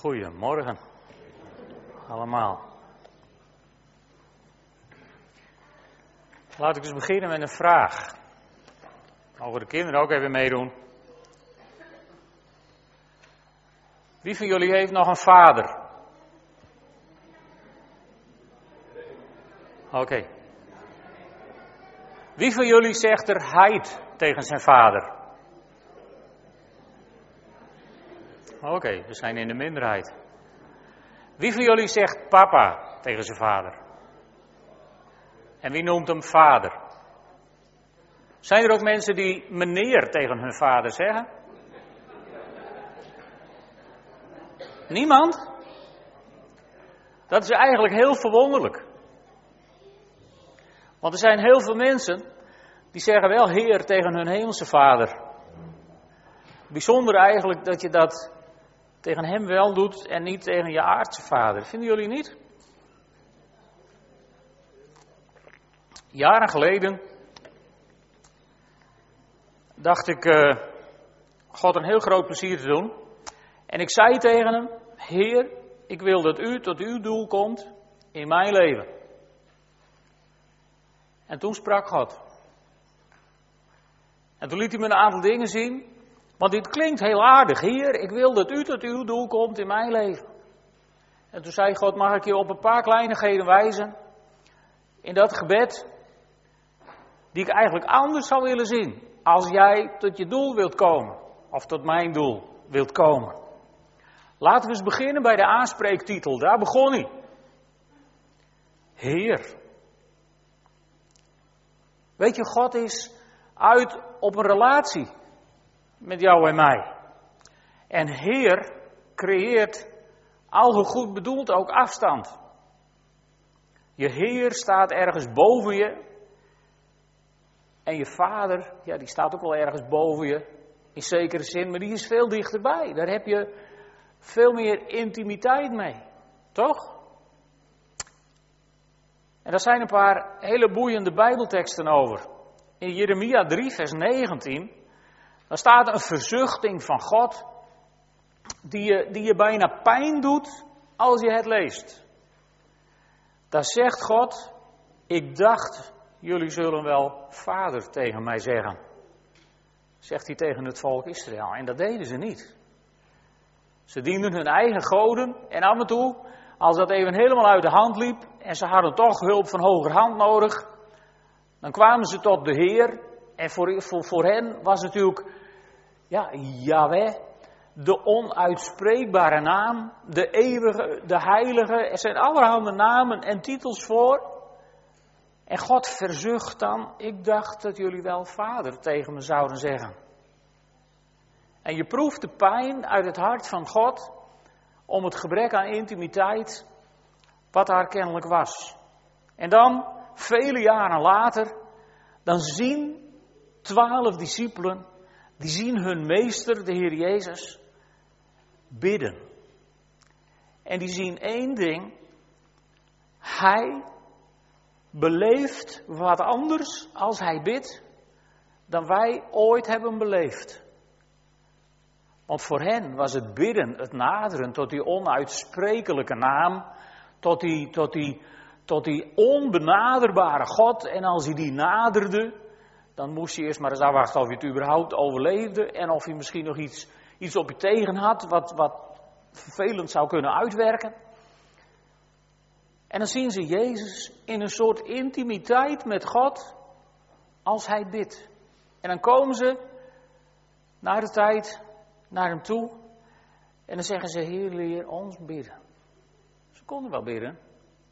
Goedemorgen, allemaal. Laat ik eens beginnen met een vraag. Mogen de kinderen ook even meedoen? Wie van jullie heeft nog een vader? Oké. Wie van jullie zegt er heid tegen zijn vader? Oké, we zijn in de minderheid. Wie van jullie zegt papa tegen zijn vader? En wie noemt hem vader? Zijn er ook mensen die meneer tegen hun vader zeggen? Niemand? Dat is eigenlijk heel verwonderlijk. Want er zijn heel veel mensen die zeggen wel Heer tegen hun hemelse vader. Bijzonder eigenlijk dat je dat tegen hem wel doet en niet tegen je aardse vader. Vinden jullie niet? Jaren geleden dacht ik uh, God een heel groot plezier te doen. En ik zei tegen hem: Heer, ik wil dat u tot uw doel komt in mijn leven. En toen sprak God. En toen liet hij me een aantal dingen zien want dit klinkt heel aardig. Heer, ik wil dat u tot uw doel komt in mijn leven. En toen zei God, mag ik je op een paar kleinigheden wijzen? In dat gebed, die ik eigenlijk anders zou willen zien. Als jij tot je doel wilt komen. Of tot mijn doel wilt komen. Laten we eens beginnen bij de aanspreektitel. Daar begon hij. Heer. Weet je, God is uit op een relatie met jou en mij. En Heer creëert, al goed bedoeld, ook afstand. Je Heer staat ergens boven je. En je Vader, ja, die staat ook wel ergens boven je. In zekere zin, maar die is veel dichterbij. Daar heb je veel meer intimiteit mee. Toch? En daar zijn een paar hele boeiende Bijbelteksten over. In Jeremia 3, vers 19 dan staat een verzuchting van God, die je, die je bijna pijn doet als je het leest. Daar zegt God, ik dacht, jullie zullen wel vader tegen mij zeggen. Zegt hij tegen het volk Israël. En dat deden ze niet. Ze dienden hun eigen goden en af en toe, als dat even helemaal uit de hand liep en ze hadden toch hulp van hogerhand nodig, dan kwamen ze tot de Heer. En voor, voor, voor hen was natuurlijk ja, Yahweh, de onuitspreekbare naam, de eeuwige, de heilige. Er zijn allerhande namen en titels voor. En God verzucht dan, ik dacht dat jullie wel vader tegen me zouden zeggen. En je proeft de pijn uit het hart van God om het gebrek aan intimiteit, wat daar kennelijk was. En dan, vele jaren later, dan zien twaalf discipelen die zien hun meester, de Heer Jezus, bidden. En die zien één ding. Hij beleeft wat anders als hij bidt dan wij ooit hebben beleefd. Want voor hen was het bidden, het naderen tot die onuitsprekelijke naam, tot die, tot die, tot die onbenaderbare God. En als hij die naderde, dan moest je eerst maar eens afwachten of je het überhaupt overleefde en of je misschien nog iets, iets op je tegen had wat, wat vervelend zou kunnen uitwerken. En dan zien ze Jezus in een soort intimiteit met God als hij bidt. En dan komen ze naar de tijd naar hem toe en dan zeggen ze, Heer, leer ons bidden. Ze konden wel bidden.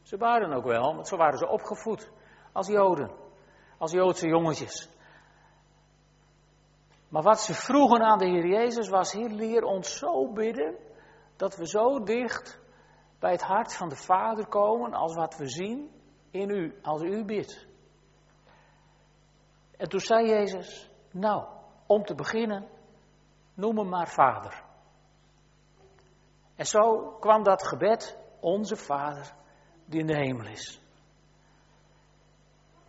Ze waren ook wel, want zo waren ze opgevoed als Joden, als Joodse jongetjes. Maar wat ze vroegen aan de Heer Jezus was, Heer, leer ons zo bidden, dat we zo dicht bij het hart van de Vader komen als wat we zien in u, als u bidt. En toen zei Jezus, nou, om te beginnen, noem hem maar Vader. En zo kwam dat gebed, onze Vader, die in de hemel is.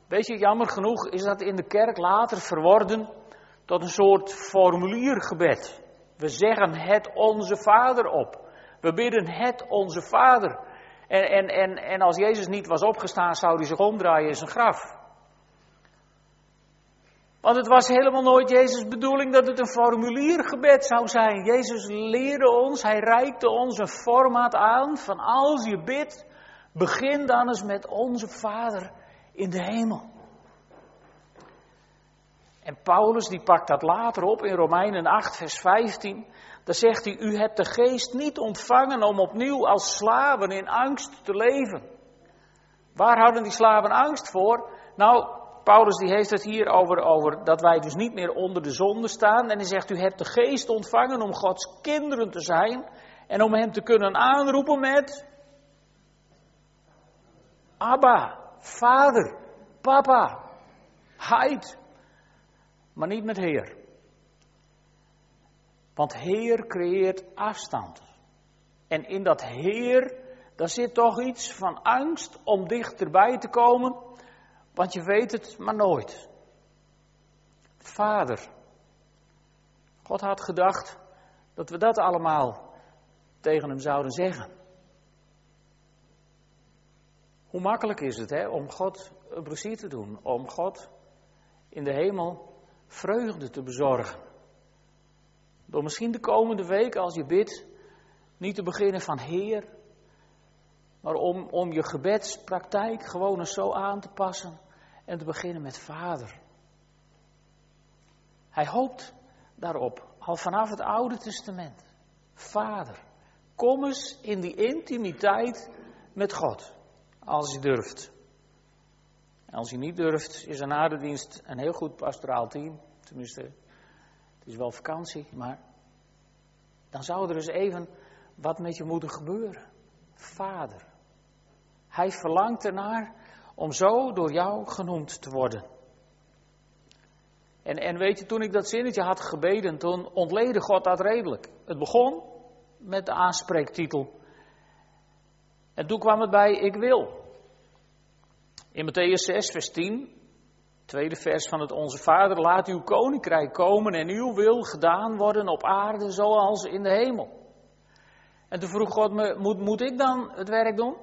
Weet je, jammer genoeg is dat in de kerk later verworden tot een soort formuliergebed. We zeggen het onze Vader op. We bidden het onze Vader. En, en, en, en als Jezus niet was opgestaan, zou hij zich omdraaien in zijn graf. Want het was helemaal nooit Jezus' bedoeling dat het een formuliergebed zou zijn. Jezus leerde ons, hij reikte ons een formaat aan van als je bidt, begin dan eens met onze Vader in de hemel. En Paulus die pakt dat later op in Romeinen 8, vers 15. Daar zegt hij, u hebt de geest niet ontvangen om opnieuw als slaven in angst te leven. Waar houden die slaven angst voor? Nou, Paulus die heeft het hier over, over dat wij dus niet meer onder de zonde staan. En hij zegt, u hebt de geest ontvangen om Gods kinderen te zijn. En om hem te kunnen aanroepen met... Abba, vader, papa, heid. Maar niet met heer. Want Heer creëert afstand. En in dat Heer, daar zit toch iets van angst om dichterbij te komen, want je weet het maar nooit. Vader. God had gedacht dat we dat allemaal tegen hem zouden zeggen. Hoe makkelijk is het hè, om God een plezier te doen, om God in de hemel vreugde te bezorgen. Door misschien de komende weken, als je bidt, niet te beginnen van Heer, maar om, om je gebedspraktijk gewoon eens zo aan te passen en te beginnen met Vader. Hij hoopt daarop, al vanaf het Oude Testament. Vader, kom eens in die intimiteit met God, als je durft. Als je niet durft, is een aardedienst een heel goed pastoraal team. Tenminste, is wel vakantie, maar dan zou er eens even wat met je moeten gebeuren. Vader. Hij verlangt ernaar om zo door jou genoemd te worden. En, en weet je, toen ik dat zinnetje had gebeden, toen ontleden God dat redelijk. Het begon met de aanspreektitel. En toen kwam het bij ik wil. In Matthäus 6, vers 10 Tweede vers van het Onze Vader, laat uw koninkrijk komen en uw wil gedaan worden op aarde zoals in de hemel. En toen vroeg God me, moet, moet ik dan het werk doen?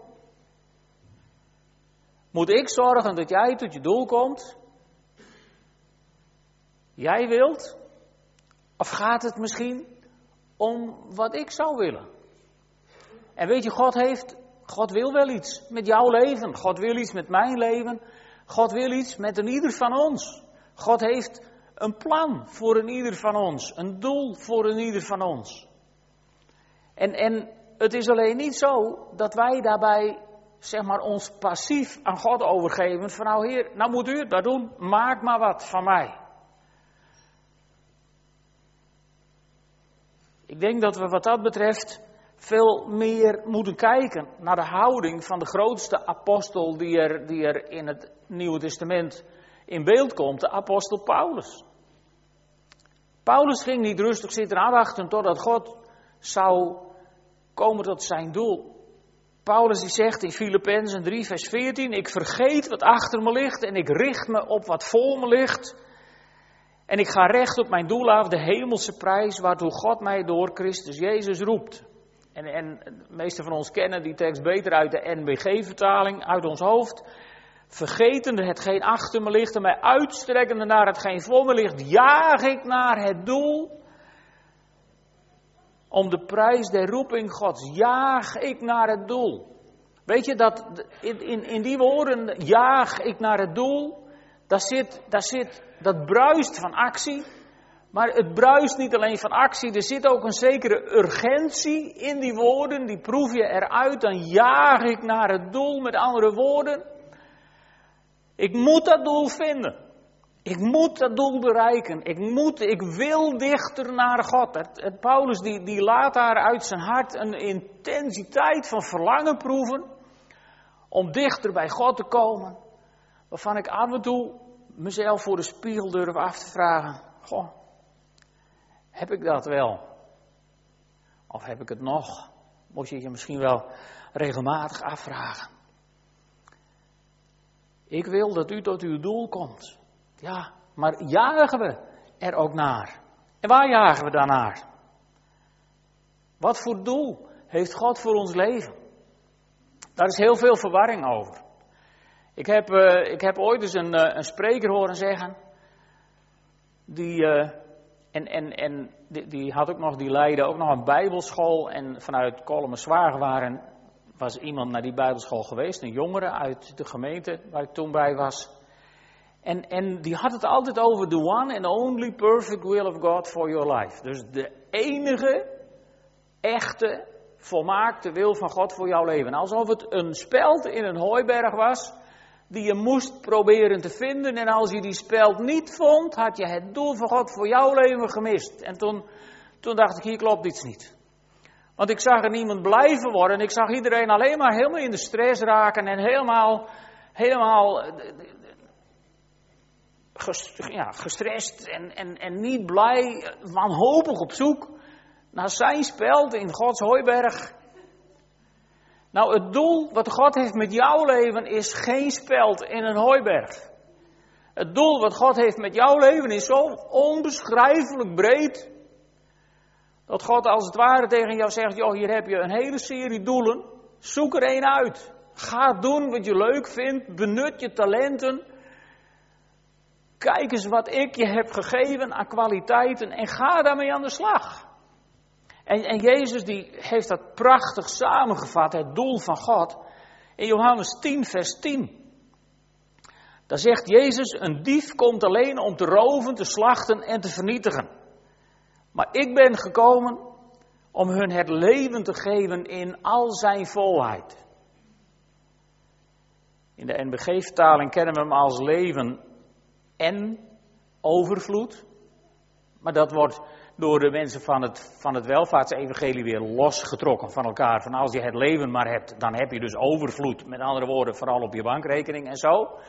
Moet ik zorgen dat jij tot je doel komt? Jij wilt? Of gaat het misschien om wat ik zou willen? En weet je, God heeft, God wil wel iets met jouw leven. God wil iets met mijn leven. God wil iets met een ieder van ons. God heeft een plan voor een ieder van ons. Een doel voor een ieder van ons. En, en het is alleen niet zo dat wij daarbij zeg maar, ons passief aan God overgeven. Van nou heer, nou moet u het doen. Maak maar wat van mij. Ik denk dat we wat dat betreft veel meer moeten kijken naar de houding van de grootste apostel die er, die in het Nieuwe Testament in beeld komt, de apostel Paulus. Paulus ging niet rustig zitten afwachten totdat God zou komen tot zijn doel. Paulus die zegt in Filippenzen 3 vers 14, ik vergeet wat achter me ligt en ik richt me op wat voor me ligt. En ik ga recht op mijn doel af, de hemelse prijs waartoe God mij door Christus Jezus roept. En, en de meeste van ons kennen die tekst beter uit de NBG-vertaling, uit ons hoofd. Vergetende hetgeen achter me ligt en mij uitstrekkende naar hetgeen voor me ligt, jaag ik naar het doel. Om de prijs der roeping Gods, jaag ik naar het doel. Weet je dat in, in, in die woorden, jaag ik naar het doel, daar zit, daar zit dat bruist van actie. Maar het bruist niet alleen van actie, er zit ook een zekere urgentie in die woorden. Die proef je eruit, dan jaag ik naar het doel. Met andere woorden, ik moet dat doel vinden. Ik moet dat doel bereiken. Ik moet, ik wil dichter naar God. Het, Paulus die, die laat daar uit zijn hart een intensiteit van verlangen proeven. Om dichter bij God te komen. Waarvan ik af en toe mezelf voor de spiegel durf af te vragen. Goh, heb ik dat wel? Of heb ik het nog? Moet je je misschien wel regelmatig afvragen. Ik wil dat u tot uw doel komt. Ja, maar jagen we er ook naar? En waar jagen we dan naar? Wat voor doel heeft God voor ons leven? Daar is heel veel verwarring over. Ik heb, uh, ik heb ooit eens een, uh, een spreker horen zeggen, die, uh, en, en, en die, die, had ook nog, die leidde ook nog een bijbelschool en vanuit Kolmen waren, was iemand naar die bijbelschool geweest, een jongere uit de gemeente waar ik toen bij was. En, en die had het altijd over the one and only perfect will of God for your life. Dus de enige, echte, volmaakte wil van God voor jouw leven. Alsof het een speld in een hooiberg was, die je moest proberen te vinden. En als je die speld niet vond, had je het doel van God voor jouw leven gemist. En toen, toen dacht ik, hier klopt iets niet. Want ik zag er niemand blijven worden. Ik zag iedereen alleen maar helemaal in de stress raken en helemaal, helemaal ja, gestrest en, en, en niet blij, wanhopig op zoek naar zijn speld in Gods hooiberg. Nou, het doel wat God heeft met jouw leven is geen speld in een hooiberg. Het doel wat God heeft met jouw leven is zo onbeschrijfelijk breed. Dat God als het ware tegen jou zegt: Joh, hier heb je een hele serie doelen. Zoek er één uit. Ga doen wat je leuk vindt. Benut je talenten. Kijk eens wat ik je heb gegeven aan kwaliteiten en ga daarmee aan de slag. En, en Jezus die heeft dat prachtig samengevat, het doel van God, in Johannes 10, vers 10. Daar zegt Jezus, een dief komt alleen om te roven, te slachten en te vernietigen. Maar ik ben gekomen om hun het leven te geven in al zijn volheid. In de NBG-vertaling kennen we hem als leven en overvloed. Maar dat wordt door de mensen van het, van het welvaartsevangelie weer losgetrokken van elkaar. Van als je het leven maar hebt, dan heb je dus overvloed. Met andere woorden, vooral op je bankrekening en zo.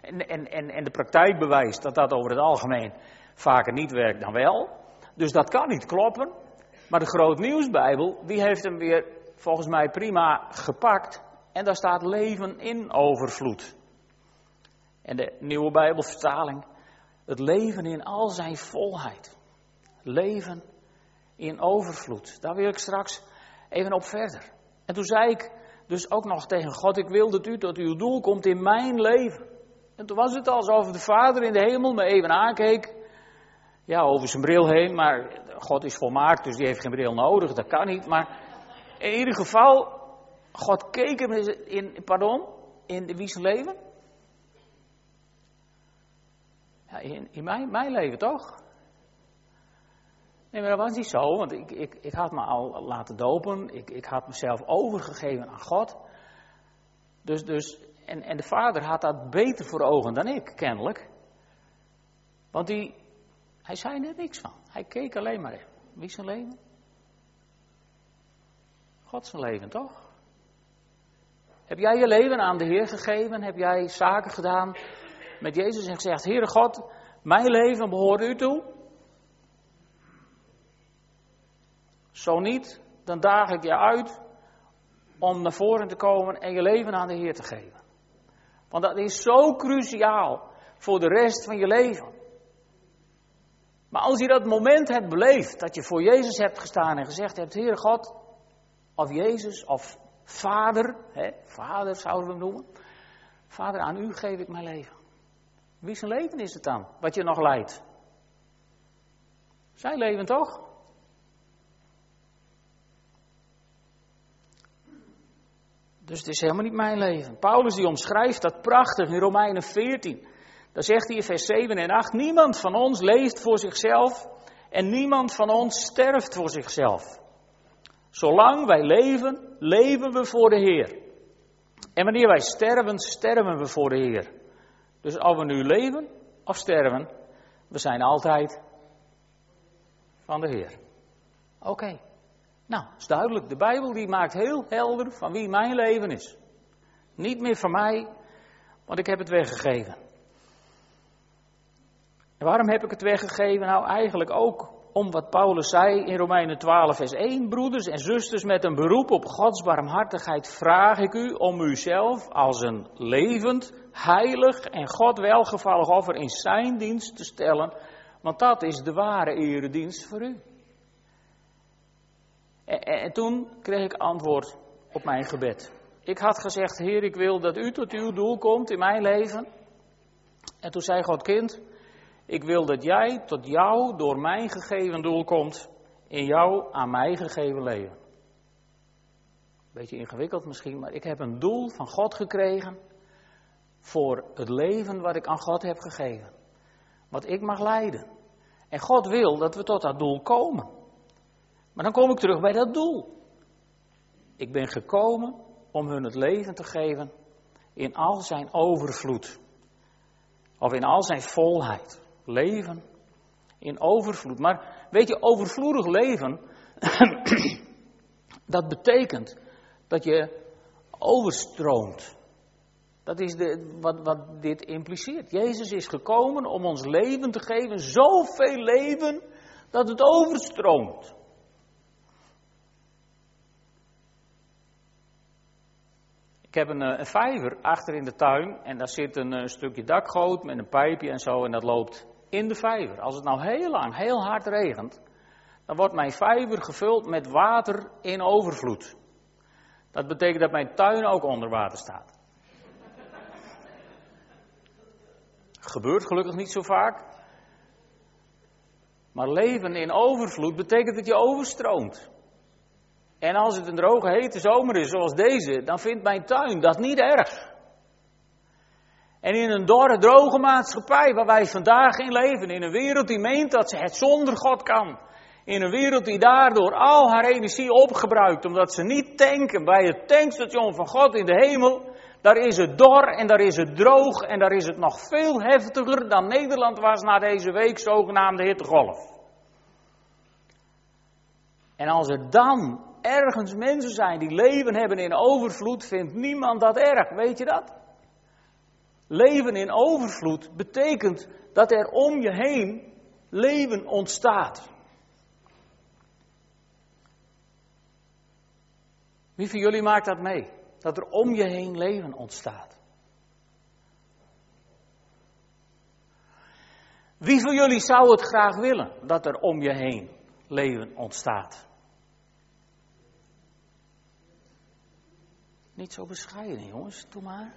En, en, en, en de praktijk bewijst dat dat over het algemeen vaker niet werkt dan wel. Dus dat kan niet kloppen. Maar de Groot Nieuwsbijbel, die heeft hem weer volgens mij prima gepakt. En daar staat leven in overvloed. En de nieuwe Bijbelvertaling, het leven in al zijn volheid. Leven in overvloed. Daar wil ik straks even op verder. En toen zei ik dus ook nog tegen God, ik wil dat u tot uw doel komt in mijn leven. En toen was het alsof de Vader in de hemel me even aankeek. Ja, over zijn bril heen, maar God is volmaakt, dus die heeft geen bril nodig, dat kan niet. Maar in ieder geval, God keek hem in, pardon, in wie zijn leven? In, mijn leven toch? Nee, maar dat was niet zo, want ik, ik, ik had me al laten dopen. Ik, ik had mezelf overgegeven aan God. Dus, dus, en, en de vader had dat beter voor ogen dan ik, kennelijk. Want die, hij zei er niks van. Hij keek alleen maar in. Wie zijn leven? God zijn leven, toch? Heb jij je leven aan de Heer gegeven? Heb jij zaken gedaan met Jezus en gezegd: Heere God, mijn leven behoort u toe? Zo niet, dan daag ik je uit om naar voren te komen en je leven aan de Heer te geven. Want dat is zo cruciaal voor de rest van je leven. Maar als je dat moment hebt beleefd, dat je voor Jezus hebt gestaan en gezegd hebt, Heere God, of Jezus, of Vader, hè, Vader zouden we hem noemen. Vader, aan u geef ik mijn leven. Wie zijn leven is het dan, wat je nog leidt? Zijn leven toch? Dus het is helemaal niet mijn leven. Paulus die omschrijft dat prachtig in Romeinen 14. Daar zegt hij in vers 7 en 8, niemand van ons leeft voor zichzelf en niemand van ons sterft voor zichzelf. Zolang wij leven, leven we voor de Heer. En wanneer wij sterven, sterven we voor de Heer. Dus of we nu leven of sterven, we zijn altijd van de Heer. Oké. Nou, is duidelijk. De Bijbel die maakt heel helder van wie mijn leven is. Niet meer van mij, want ik heb het weggegeven. En waarom heb ik het weggegeven? Nou, eigenlijk ook om wat Paulus zei in Romeinen 12, vers 1. Broeders en zusters, met een beroep op Gods barmhartigheid vraag ik u om uzelf als een levend, heilig en God welgevallig offer in zijn dienst te stellen. Want dat is de ware eredienst voor u. En, en, toen kreeg ik antwoord op mijn gebed. Ik had gezegd, Heer, ik wil dat u tot uw doel komt in mijn leven. En toen zei God, kind, ik wil dat jij tot jou door mijn gegeven doel komt in jouw aan mij gegeven leven. Beetje ingewikkeld misschien, maar ik heb een doel van God gekregen voor het leven wat ik aan God heb gegeven. Wat ik mag leiden. En God wil dat we tot dat doel komen. Maar dan kom ik terug bij dat doel. Ik ben gekomen om hun het leven te geven in al zijn overvloed. Of in al zijn volheid. Leven in overvloed. Maar weet je, overvloedig leven, dat betekent dat je overstroomt. Dat is de, wat, wat dit impliceert. Jezus is gekomen om ons leven te geven, zoveel leven, dat het overstroomt. Heb een, eh, een vijver achter in de tuin en daar zit een, een eh, stukje dakgoot met een pijpje en zo en dat loopt in de vijver. Als het nou heel lang, heel hard regent, dan wordt mijn vijver gevuld met water in overvloed. Dat betekent dat mijn tuin ook onder water staat. Gebeurt gelukkig niet zo vaak. Maar leven in overvloed betekent dat je overstroomt. En als het een droge, hete zomer is zoals deze, dan vindt mijn tuin dat niet erg. En in een dorre, droge maatschappij waar wij vandaag in leven, in een wereld die meent dat ze het zonder God kan, in een wereld die daardoor al haar energie opgebruikt, omdat ze niet tanken bij het tankstation van God in de hemel, daar is het dor en daar is het droog en daar is het nog veel heftiger dan Nederland was na deze week, zogenaamde hittegolf. En als er dan ergens mensen zijn die leven hebben in overvloed, vindt niemand dat erg, weet je dat? Leven in overvloed betekent dat er om je heen leven ontstaat. Wie van jullie maakt dat mee? Dat er om je heen leven ontstaat. Wie van jullie zou het graag willen dat er om je heen leven ontstaat? Niet zo bescheiden, jongens, doe maar.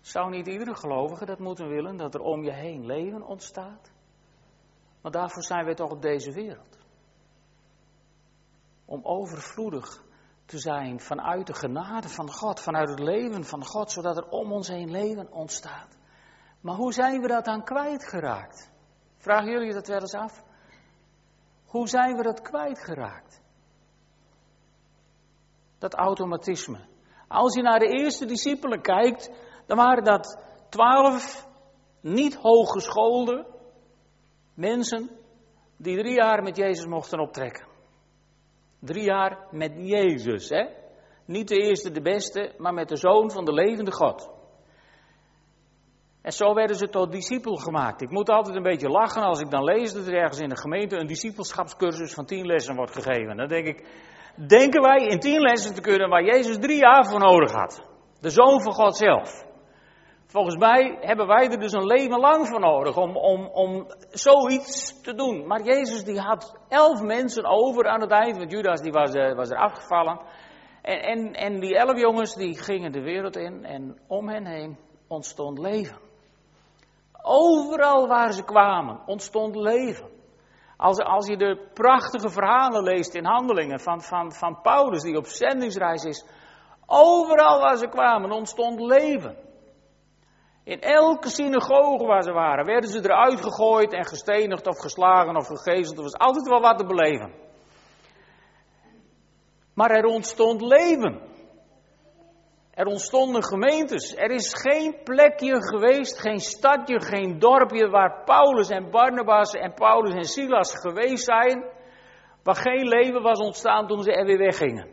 Zou niet iedere gelovige dat moeten willen, dat er om je heen leven ontstaat? Maar daarvoor zijn wij toch op deze wereld. Om overvloedig te zijn vanuit de genade van God, vanuit het leven van God, zodat er om ons heen leven ontstaat. Maar hoe zijn we dat dan kwijtgeraakt? Vragen jullie dat wel eens af? Hoe zijn we dat kwijtgeraakt? Dat automatisme. Als je naar de eerste discipelen kijkt, dan waren dat twaalf niet hooggeschoolde mensen die drie jaar met Jezus mochten optrekken. Drie jaar met Jezus, hè? Niet de eerste, de beste, maar met de zoon van de levende God. En zo werden ze tot discipel gemaakt. Ik moet altijd een beetje lachen als ik dan lees dat er ergens in de gemeente een discipelschapscursus van tien lessen wordt gegeven. Dan denk ik, denken wij in tien lessen te kunnen waar Jezus drie jaar voor nodig had. De zoon van God zelf. Volgens mij hebben wij er dus een leven lang voor nodig om, om, om zoiets te doen. Maar Jezus die had elf mensen over aan het eind, want Judas die was, uh, was er afgevallen. En, en, en die elf jongens die gingen de wereld in en om hen heen ontstond leven. Overal waar ze kwamen ontstond leven. Als, als je de prachtige verhalen leest in handelingen van, van, van Paulus die op zendingsreis is. Overal waar ze kwamen ontstond leven. In elke synagoge waar ze waren, werden ze eruit gegooid en gestenigd of geslagen of gegezeld. Er was altijd wel wat te beleven. Maar er ontstond leven. Er ontstonden gemeentes. Er is geen plekje geweest, geen stadje, geen dorpje waar Paulus en Barnabas en Paulus en Silas geweest zijn, waar geen leven was ontstaan toen ze er weer weggingen.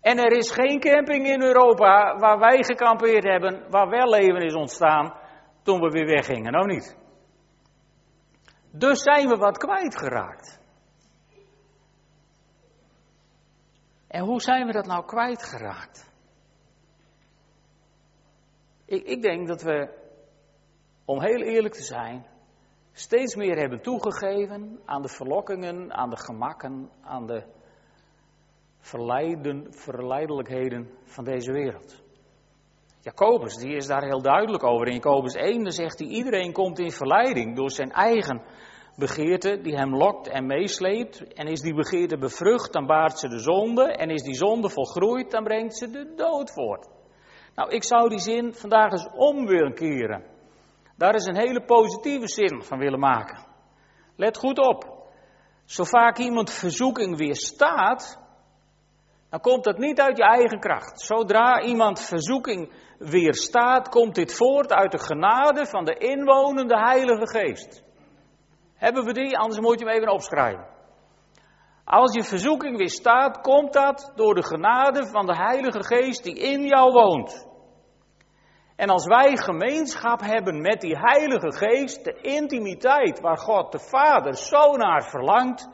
En er is geen camping in Europa waar wij gekampeerd hebben, waar wel leven is ontstaan toen we weer weggingen, nou niet. Dus zijn we wat kwijtgeraakt. En hoe zijn we dat nou kwijtgeraakt? Ik, ik denk dat we om heel eerlijk te zijn, steeds meer hebben toegegeven aan de verlokkingen, aan de gemakken, aan de verleiden, verleidelijkheden van deze wereld. Jacobus, die is daar heel duidelijk over. In Jacobus 1 dan zegt hij, iedereen komt in verleiding door zijn eigen begeerte die hem lokt en meesleept. En is die begeerte bevrucht, dan baart ze de zonde. En is die zonde volgroeid, dan brengt ze de dood voort. Nou, ik zou die zin vandaag eens om willen keren. Daar is een hele positieve zin van willen maken. Let goed op. Zo vaak iemand verzoeking weerstaat, dan komt dat niet uit je eigen kracht. Zodra iemand verzoeking weerstaat, komt dit voort uit de genade van de inwonende Heilige Geest. Hebben we die? Anders moet je hem even opschrijven. Als je verzoeking weerstaat, komt dat door de genade van de Heilige Geest die in jou woont. En als wij gemeenschap hebben met die Heilige Geest, de intimiteit waar God de Vader zo naar verlangt,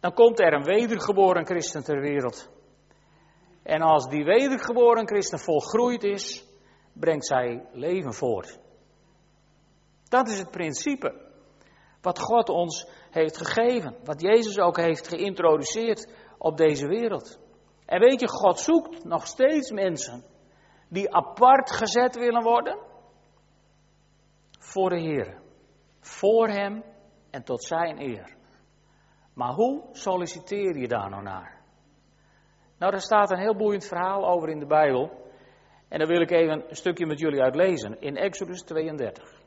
dan komt er een wedergeboren christen ter wereld. En als die wedergeboren christen volgroeid is, brengt zij leven voort. Dat is het principe wat God ons heeft gegeven, wat Jezus ook heeft geïntroduceerd op deze wereld. En weet je, God zoekt nog steeds mensen die apart gezet willen worden voor de Heer. Voor Hem en tot Zijn eer. Maar hoe solliciteer je daar nou naar? Nou, daar staat een heel boeiend verhaal over in de Bijbel. En daar wil ik even een stukje met jullie uitlezen. In Exodus 32.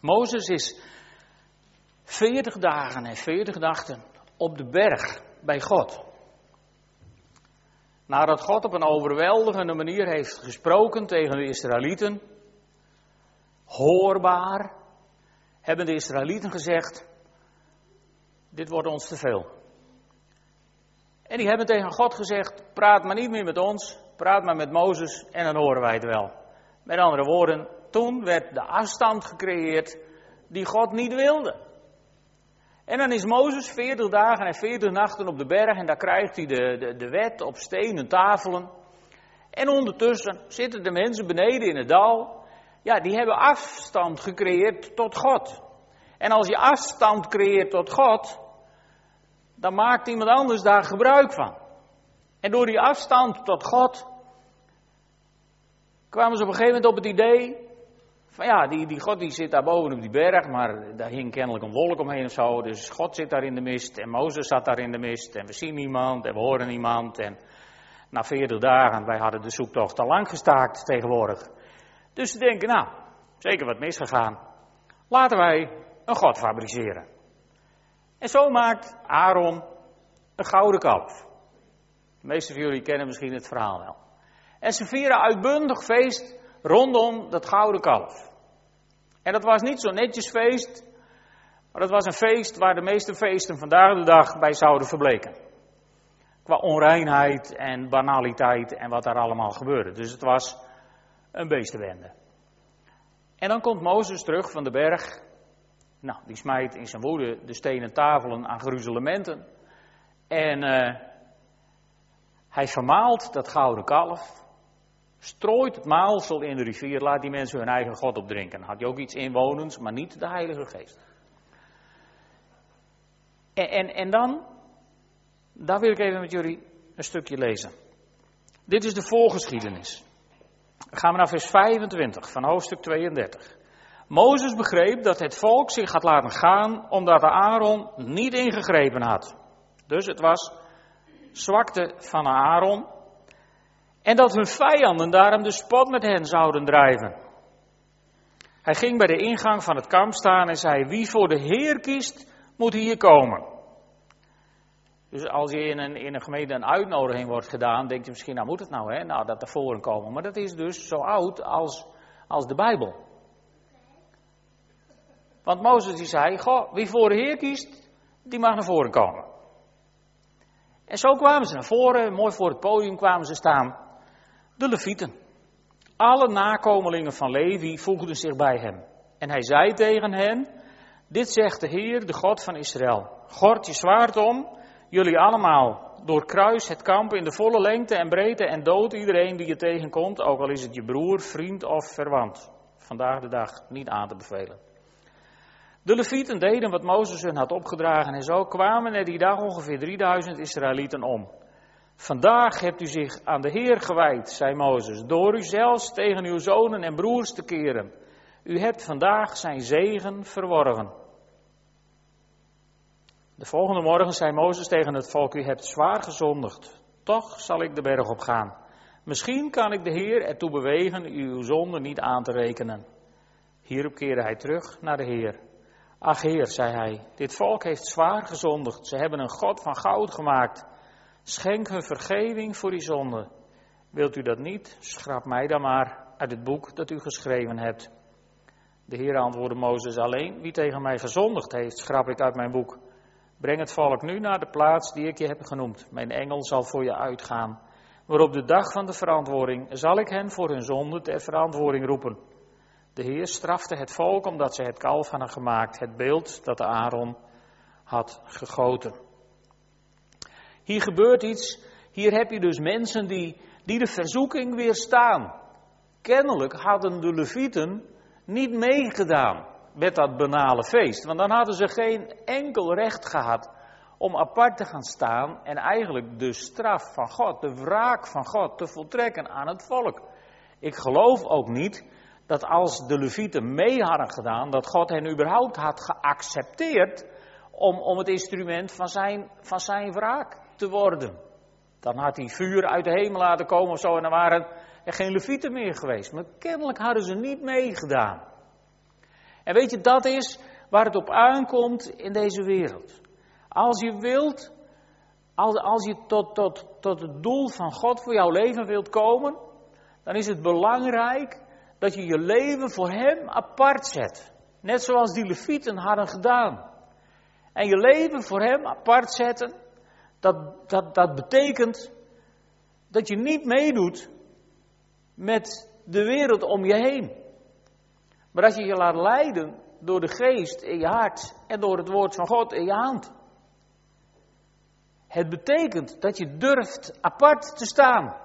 Mozes is 40 dagen en 40 nachten op de berg bij God. Nadat God op een overweldigende manier heeft gesproken tegen de Israëlieten, hoorbaar, hebben de Israëlieten gezegd: Dit wordt ons te veel. En die hebben tegen God gezegd: Praat maar niet meer met ons, praat maar met Mozes en dan horen wij het wel. Met andere woorden, toen werd de afstand gecreëerd die God niet wilde. En dan is Mozes 40 dagen en 40 nachten op de berg en daar krijgt hij de, de, de wet op stenen tafelen. En ondertussen zitten de mensen beneden in het dal. Ja, die hebben afstand gecreëerd tot God. En als je afstand creëert tot God, dan maakt iemand anders daar gebruik van. En door die afstand tot God kwamen ze op een gegeven moment op het idee van ja, die, die God die zit daar boven op die berg, maar daar hing kennelijk een wolk omheen of zo. Dus God zit daar in de mist en Mozes zat daar in de mist en we zien niemand en we horen niemand. En na 40 dagen, wij hadden de zoektocht al lang gestaakt tegenwoordig. Dus ze denken, nou, zeker wat misgegaan. Laten wij een God fabriceren. En zo maakt Aaron een gouden kalf. De meeste van jullie kennen misschien het verhaal wel. En ze vieren uitbundig feest rondom dat gouden kalf. En dat was niet zo'n netjes feest, maar dat was een feest waar de meeste feesten vandaag de dag bij zouden verbleken. Qua onreinheid en banaliteit en wat daar allemaal gebeurde. Dus het was een beestenwende. En dan komt Mozes terug van de berg. Nou, die smijt in zijn woede de stenen tafelen aan gruzelementen. En uh, hij vermaalt dat gouden kalf. Strooit het maalsel in de rivier, laat die mensen hun eigen God opdrinken. Had je ook iets inwonends, maar niet de Heilige Geest. En, en, en dan, daar wil ik even met jullie een stukje lezen. Dit is de voorgeschiedenis. Dan gaan we naar vers 25 van hoofdstuk 32. Mozes begreep dat het volk zich had laten gaan omdat Aaron niet ingegrepen had. Dus het was zwakte van Aaron en dat hun vijanden daarom de spot met hen zouden drijven. Hij ging bij de ingang van het kamp staan en zei: Wie voor de Heer kiest, moet hier komen. Dus als je in een, gemeente een uitnodiging wordt gedaan, denk je misschien, nou moet het nou, hè? Nou, dat er voren komen. Maar dat is dus zo oud als, als de Bijbel. Want Mozes die zei, wie voor de Heer kiest, die mag naar voren komen. En zo kwamen ze naar voren, mooi voor het podium kwamen ze staan de Levieten. Alle nakomelingen van Levi voegden zich bij hem. En hij zei tegen hen: Dit zegt de Heer, de God van Israël: Gord je zwaard om, jullie allemaal doorkruis het kamp in de volle lengte en breedte en dood iedereen die je tegenkomt, ook al is het je broer, vriend of verwant. Vandaag de dag niet aan te bevelen. De Levieten deden wat Mozes hun had opgedragen en zo kwamen er die dag ongeveer 3000 Israëlieten om. Vandaag hebt u zich aan de Heer gewijd, zei Mozes, door u zelfs tegen uw zonen en broers te keren. U hebt vandaag zijn zegen verworven. De volgende morgen zei Mozes tegen het volk: U hebt zwaar gezondigd. Toch zal ik de berg op gaan. Misschien kan ik de Heer ertoe bewegen uw zonde niet aan te rekenen. Hierop keerde hij terug naar de Heer. Ach Heer, zei hij, dit volk heeft zwaar gezondigd. Ze hebben een God van goud gemaakt. Schenk hun vergeving voor die zonde. Wilt u dat niet? Schrap mij dan maar uit het boek dat u geschreven hebt. De Heer antwoordde Mozes alleen: Wie tegen mij gezondigd heeft, schrap ik uit mijn boek. Breng het volk nu naar de plaats die ik je heb genoemd. Mijn engel zal voor je uitgaan. Maar op de dag van de verantwoording zal ik hen voor hun zonde ter verantwoording roepen. De Heer strafte het volk omdat ze het kalf hadden gemaakt, het beeld dat Aaron had gegoten. Hier gebeurt iets. Hier heb je dus mensen die, die de verzoeking weerstaan. Kennelijk hadden de Levieten niet meegedaan met dat banale feest. Want dan hadden ze geen enkel recht gehad om apart te gaan staan en eigenlijk de straf van God, de wraak van God te voltrekken aan het volk. Ik geloof ook niet dat als de Levieten mee hadden gedaan, dat God hen überhaupt had geaccepteerd om, om het instrument van zijn, van zijn wraak te worden. Dan had hij vuur uit de hemel laten komen of zo en dan waren er geen Levieten meer geweest. Maar kennelijk hadden ze niet meegedaan. En weet je, dat is waar het op aankomt in deze wereld. Als je wilt, als, als je tot, tot, tot het doel van God voor jouw leven wilt komen, dan is het belangrijk dat je je leven voor Hem apart zet. Net zoals die levieten hadden gedaan. En je leven voor Hem apart zetten, dat, dat, dat betekent dat je niet meedoet met de wereld om je heen. Maar dat je je laat leiden door de geest in je hart en door het woord van God in je hand. Het betekent dat je durft apart te staan.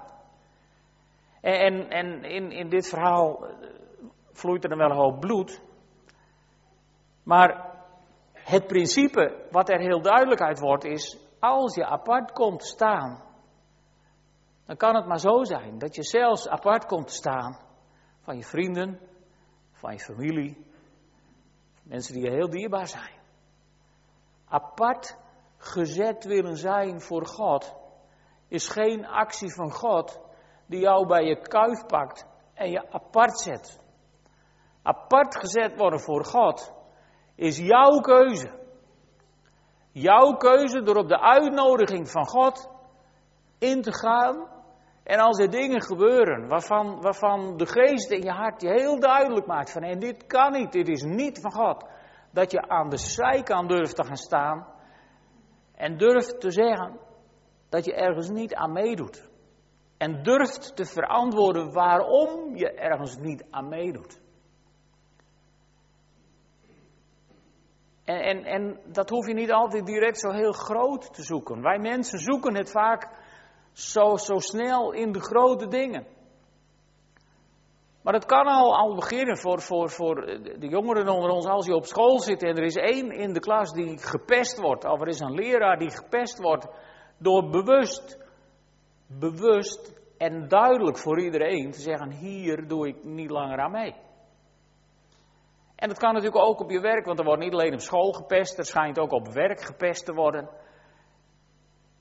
En, en in, in dit verhaal eh, vloeit er dan wel een hoop bloed. Maar het principe wat er heel duidelijk uit wordt is, als je apart komt staan, dan kan het maar zo zijn dat je zelfs apart komt staan van je vrienden, van je familie, mensen die je heel dierbaar zijn. Apart gezet willen zijn voor God is geen actie van God die jou bij je kuif pakt en je apart zet. Apart gezet worden voor God is jouw keuze. Jouw keuze door op de uitnodiging van God in te gaan. En als er dingen gebeuren waarvan, waarvan de geest in je hart je heel duidelijk maakt van en dit kan niet, dit is niet van God. Dat je aan de zijkant durft te gaan staan en durft te zeggen dat je ergens niet aan meedoet. En durft te verantwoorden waarom je ergens niet aan meedoet. En, en, en dat hoef je niet altijd direct zo heel groot te zoeken. Wij mensen zoeken het vaak zo, zo snel in de grote dingen. Maar het kan al, al beginnen voor, voor, voor de jongeren onder ons als je op school zit en er is één in de klas die gepest wordt. Of er is een leraar die gepest wordt door bewust, bewust en duidelijk voor iedereen te zeggen: hier doe ik niet langer aan mee. En dat kan natuurlijk ook op je werk, want er wordt niet alleen op school gepest, er schijnt ook op werk gepest te worden.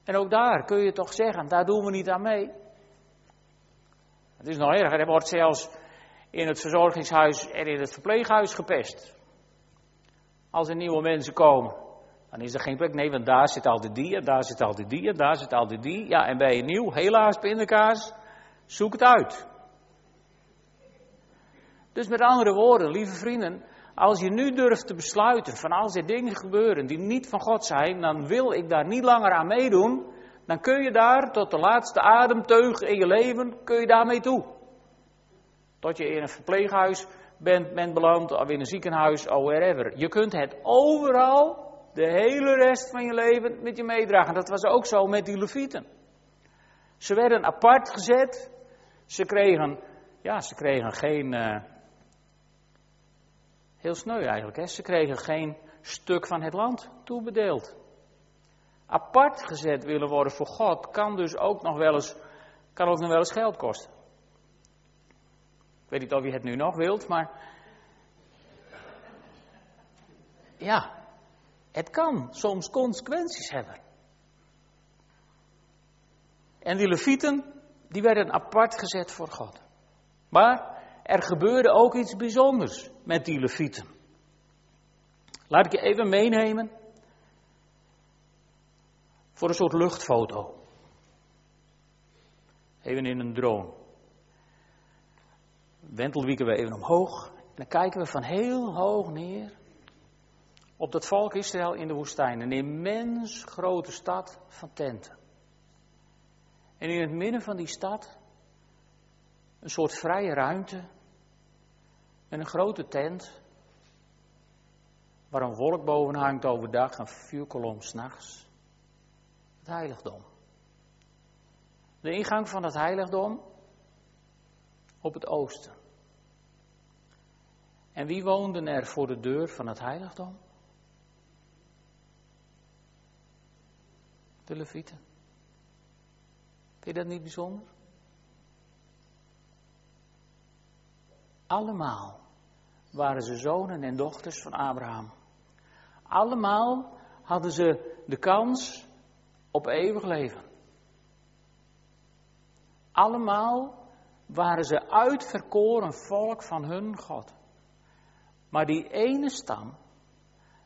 En ook daar kun je toch zeggen, daar doen we niet aan mee. Het is nog erger, er wordt zelfs in het verzorgingshuis en in het verpleeghuis gepest. Als er nieuwe mensen komen, dan is er geen plek. Nee, want daar zit altijd die, daar zit altijd die, daar zit altijd die. Ja, en ben je nieuw, helaas pindakaas, zoek het uit. Dus met andere woorden, lieve vrienden, als je nu durft te besluiten van als er dingen gebeuren die niet van God zijn, dan wil ik daar niet langer aan meedoen, dan kun je daar tot de laatste ademteug in je leven, kun je daarmee toe. Tot je in een verpleeghuis bent, bent beland, of in een ziekenhuis, of wherever. Je kunt het overal de hele rest van je leven met je meedragen. Dat was ook zo met die levieten. Ze werden apart gezet. Ze kregen, ja, ze kregen geen, uh, heel sneu eigenlijk, hè? ze kregen geen stuk van het land toebedeeld. Apart gezet willen worden voor God kan dus ook nog wel eens, kan ook nog wel eens geld kosten. Ik weet niet of je het nu nog wilt, maar ja, het kan soms consequenties hebben. En die levieten, die werden apart gezet voor God. Maar er gebeurde ook iets bijzonders met die levieten. Laat ik je even meenemen voor een soort luchtfoto. Even in een drone. Wentelwieken we even omhoog. En dan kijken we van heel hoog neer op dat volk Israël in de woestijn. Een immens grote stad van tenten. En in het midden van die stad een soort vrije ruimte en een grote tent waar een wolk boven hangt overdag en vuurkolom s'nachts. Het heiligdom. De ingang van het heiligdom op het oosten. En wie woonden er voor de deur van het heiligdom? De Levieten. Vind je dat niet bijzonder? Allemaal waren ze zonen en dochters van Abraham. Allemaal hadden ze de kans op eeuwig leven. Allemaal waren ze uitverkoren volk van hun God. Maar die ene stam,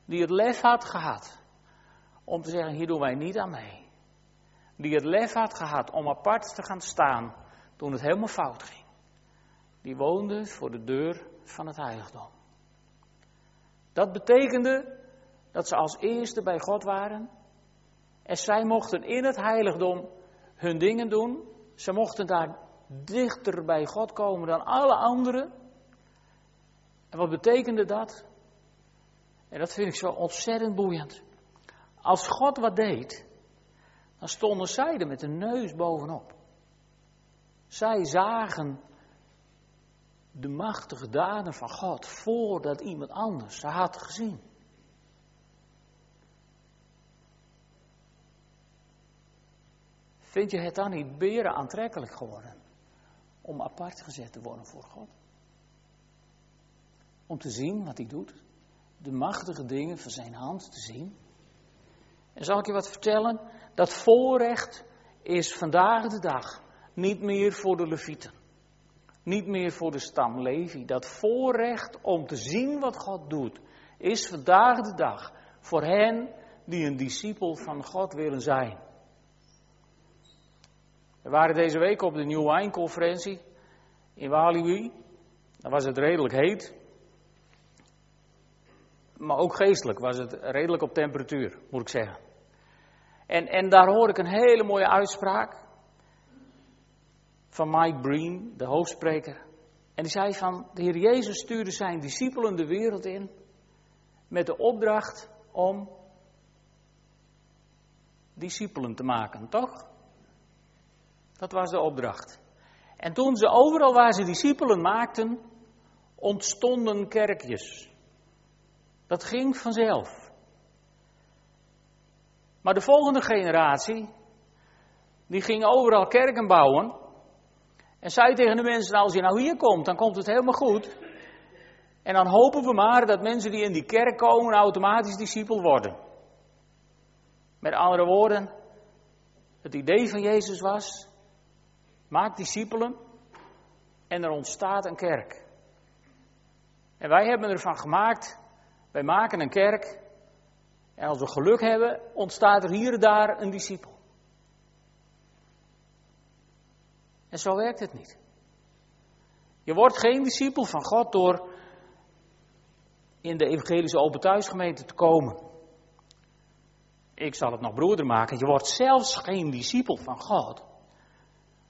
die het lef had gehad om te zeggen, hier doen wij niet aan mee. Die het lef had gehad om apart te gaan staan toen het helemaal fout ging. Die woonde voor de deur van het heiligdom. Dat betekende dat ze als eerste bij God waren. En zij mochten in het heiligdom hun dingen doen. Ze mochten daar dichter bij God komen dan alle anderen. En wat betekende dat? En dat vind ik zo ontzettend boeiend. Als God wat deed, dan stonden zij er met de neus bovenop. Zij zagen de machtige daden van God voordat iemand anders ze had gezien. Vind je het dan niet beren aantrekkelijk geworden om apart gezet te worden voor God? Om te zien wat hij doet, de machtige dingen van zijn hand te zien. En zal ik je wat vertellen? Dat voorrecht is vandaag de dag niet meer voor de Levieten. Niet meer voor de stam Levi. Dat voorrecht om te zien wat God doet, is vandaag de dag voor hen die een discipel van God willen zijn. We waren deze week op de New Wine conferentie in Walibi. Dan was het redelijk heet. Maar ook geestelijk was het redelijk op temperatuur, moet ik zeggen. En, en daar hoor ik een hele mooie uitspraak van Mike Breen, de hoofdspreker. En die zei van, de Heer Jezus stuurde zijn discipelen de wereld in met de opdracht om discipelen te maken, toch? Dat was de opdracht. En toen ze overal waar ze discipelen maakten, ontstonden kerkjes. Dat ging vanzelf. Maar de volgende generatie, die ging overal kerken bouwen. En zei tegen de mensen, nou, als je nou hier komt, dan komt het helemaal goed. En dan hopen we maar dat mensen die in die kerk komen automatisch discipel worden. Met andere woorden, het idee van Jezus was, maak discipelen en er ontstaat een kerk. En wij hebben ervan gemaakt, wij maken een kerk en als we geluk hebben, ontstaat er hier en daar een discipel. En zo werkt het niet. Je wordt geen discipel van God door in de evangelische open thuisgemeente te komen. Ik zal het nog broeder maken. Je wordt zelfs geen discipel van God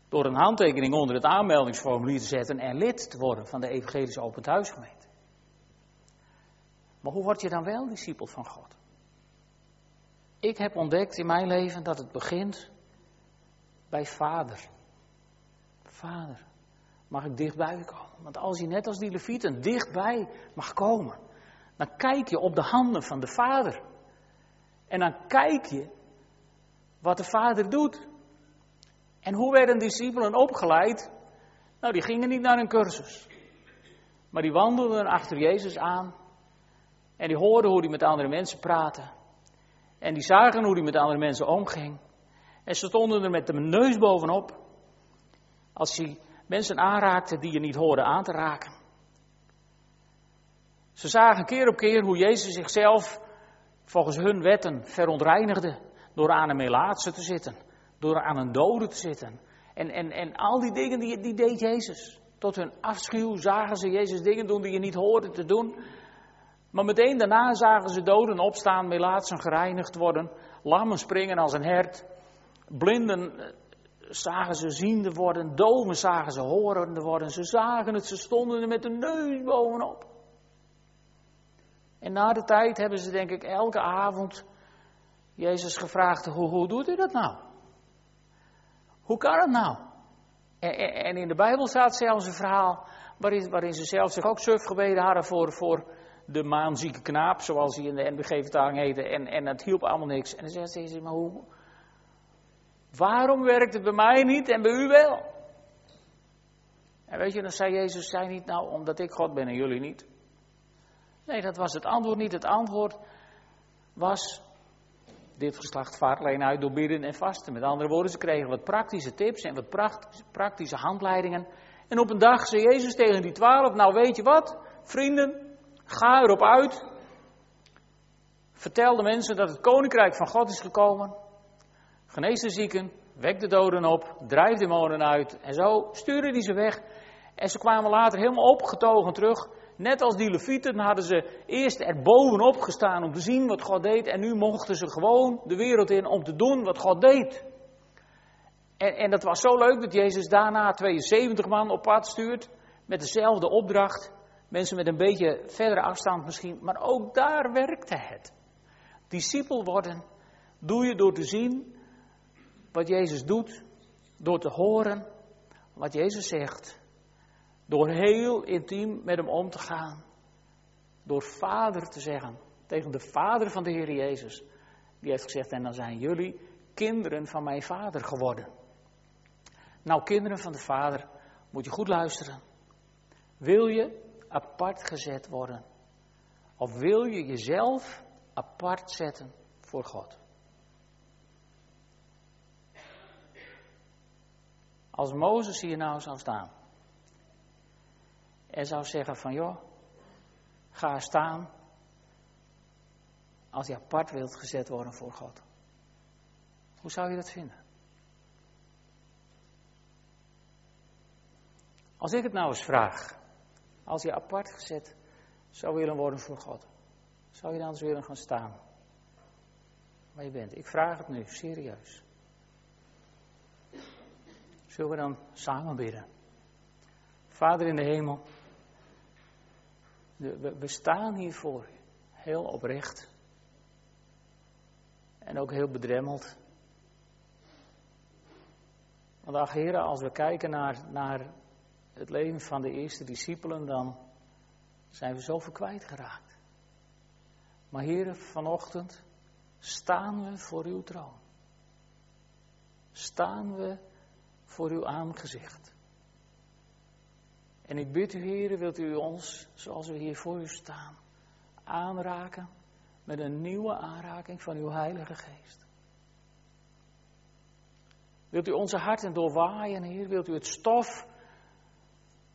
door een handtekening onder het aanmeldingsformulier te zetten en lid te worden van de evangelische open thuisgemeente. Maar hoe word je dan wel discipel van God? Ik heb ontdekt in mijn leven dat het begint bij vader. Vader, mag ik dichtbij komen? Want als je net als die levieten dichtbij mag komen, dan kijk je op de handen van de vader. En dan kijk je wat de vader doet. En hoe werden discipelen opgeleid? Nou, die gingen niet naar een cursus. Maar die wandelden achter Jezus aan. En die hoorden hoe hij met andere mensen praatte. En die zagen hoe hij met andere mensen omging. En ze stonden er met de neus bovenop. Als hij mensen aanraakte die je niet hoorde aan te raken. Ze zagen keer op keer hoe Jezus zichzelf volgens hun wetten verontreinigde. Door aan een melaatse te zitten. Door aan een dode te zitten. En, en, en al die dingen die, die deed Jezus. Tot hun afschuw zagen ze Jezus dingen doen die je niet hoorde te doen. Maar meteen daarna zagen ze doden opstaan, melaatsen gereinigd worden, lammen springen als een hert, blinden eh, zagen ze ziende worden, doven zagen ze horende worden. Ze zagen het, ze stonden er met de neus bovenop. En na de tijd hebben ze denk ik elke avond Jezus gevraagd, hoe, hoe doet u dat nou? Hoe kan het nou? En, in de Bijbel staat zelfs een verhaal waarin, waarin ze zelf zich ook suf gebeden hadden voor, voor de maanzieke knaap, zoals hij in de NBG-vertaling heette, en, en het hielp allemaal niks. En dan zegt ze, maar hoe, waarom werkt het bij mij niet en bij u wel? En weet je, dan zei Jezus, zei niet nou omdat ik God ben en jullie niet. Nee, dat was het antwoord niet. Het antwoord was, dit geslacht vaart alleen uit door bidden en vasten. Met andere woorden, ze kregen wat praktische tips en wat praktische handleidingen. En op een dag zei Jezus tegen die twaalf, nou weet je wat, vrienden, ga erop uit. Vertel de mensen dat het koninkrijk van God is gekomen. Genees de zieken, wek de doden op, drijf de demonen uit. En zo stuurde hij ze weg. En ze kwamen later helemaal opgetogen terug. Net als die levieten hadden ze eerst er bovenop gestaan om te zien wat God deed. En nu mochten ze gewoon de wereld in om te doen wat God deed. En, en dat was zo leuk dat Jezus daarna 72 man op pad stuurt. Met dezelfde opdracht. Mensen met een beetje verdere afstand misschien. Maar ook daar werkte het. Discipel worden doe je door te zien wat Jezus doet. Door te horen wat Jezus zegt. Door heel intiem met hem om te gaan. Door vader te zeggen. Tegen de vader van de Heer Jezus. Die heeft gezegd, en dan zijn jullie kinderen van mijn vader geworden. Nou, kinderen van de vader, moet je goed luisteren. Wil je apart gezet worden? Of wil je jezelf apart zetten voor God? Als Mozes hier nou zou staan en zou zeggen van joh, ga staan als je apart wilt gezet worden voor God. Hoe zou je dat vinden? Als ik het nou eens vraag, als je apart gezet zou willen worden voor God, zou je dan eens willen gaan staan waar je bent? Ik vraag het nu, serieus. Zullen we dan samen bidden? Vader in de hemel, we, staan hier voor u, heel oprecht en ook heel bedremmeld. Want ach heren, als we kijken naar, naar het leven van de eerste discipelen, dan zijn we zoveel kwijtgeraakt. Maar heren, vanochtend staan we voor uw troon. Staan we voor uw aangezicht. En ik bid u, heren, wilt u ons, zoals we hier voor u staan, aanraken met een nieuwe aanraking van uw Heilige Geest. Wilt u onze harten doorwaaien, Heer? Wilt u het stof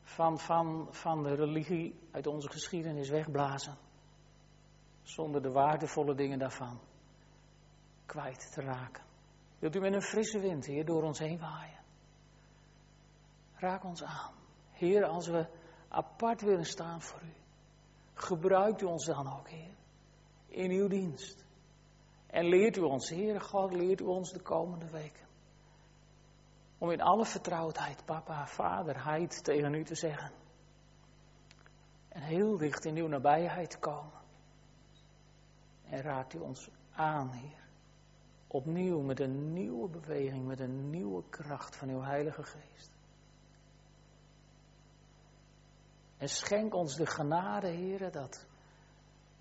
van, van, van de religie uit onze geschiedenis wegblazen? Zonder de waardevolle dingen daarvan kwijt te raken. Wilt u met een frisse wind, Heer, door ons heen waaien? Raak ons aan. Heer, als we apart willen staan voor u, gebruikt u ons dan ook, Heer, in uw dienst. En leert u ons, Heer God, leert u ons de komende weken. Om in alle vertrouwdheid, papa, vaderheid tegen u te zeggen. En heel dicht in uw nabijheid te komen. En raakt u ons aan, Heer. Opnieuw met een nieuwe beweging, met een nieuwe kracht van uw Heilige Geest. En schenk ons de genade, heren, dat,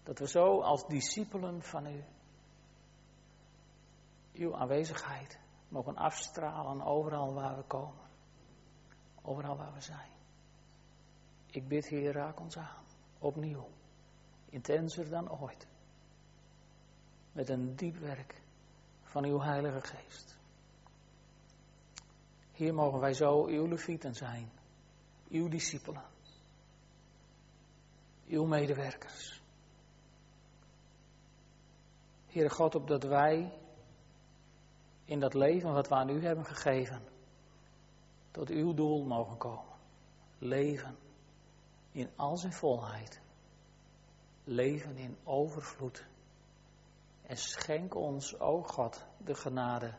dat we zo als discipelen van u, uw aanwezigheid, mogen afstralen overal waar we komen. Overal waar we zijn. Ik bid, Heer, raak ons aan. Opnieuw. Intenser dan ooit. Met een diep werk van uw Heilige Geest. Hier mogen wij zo uw levieten zijn. Uw discipelen. Uw medewerkers. Heere God, opdat wij in dat leven wat we aan u hebben gegeven, tot uw doel mogen komen. Leven in al zijn volheid. Leven in overvloed. En schenk ons, o God, de genade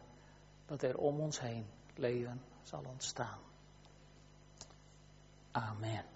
dat er om ons heen leven zal ontstaan. Amen.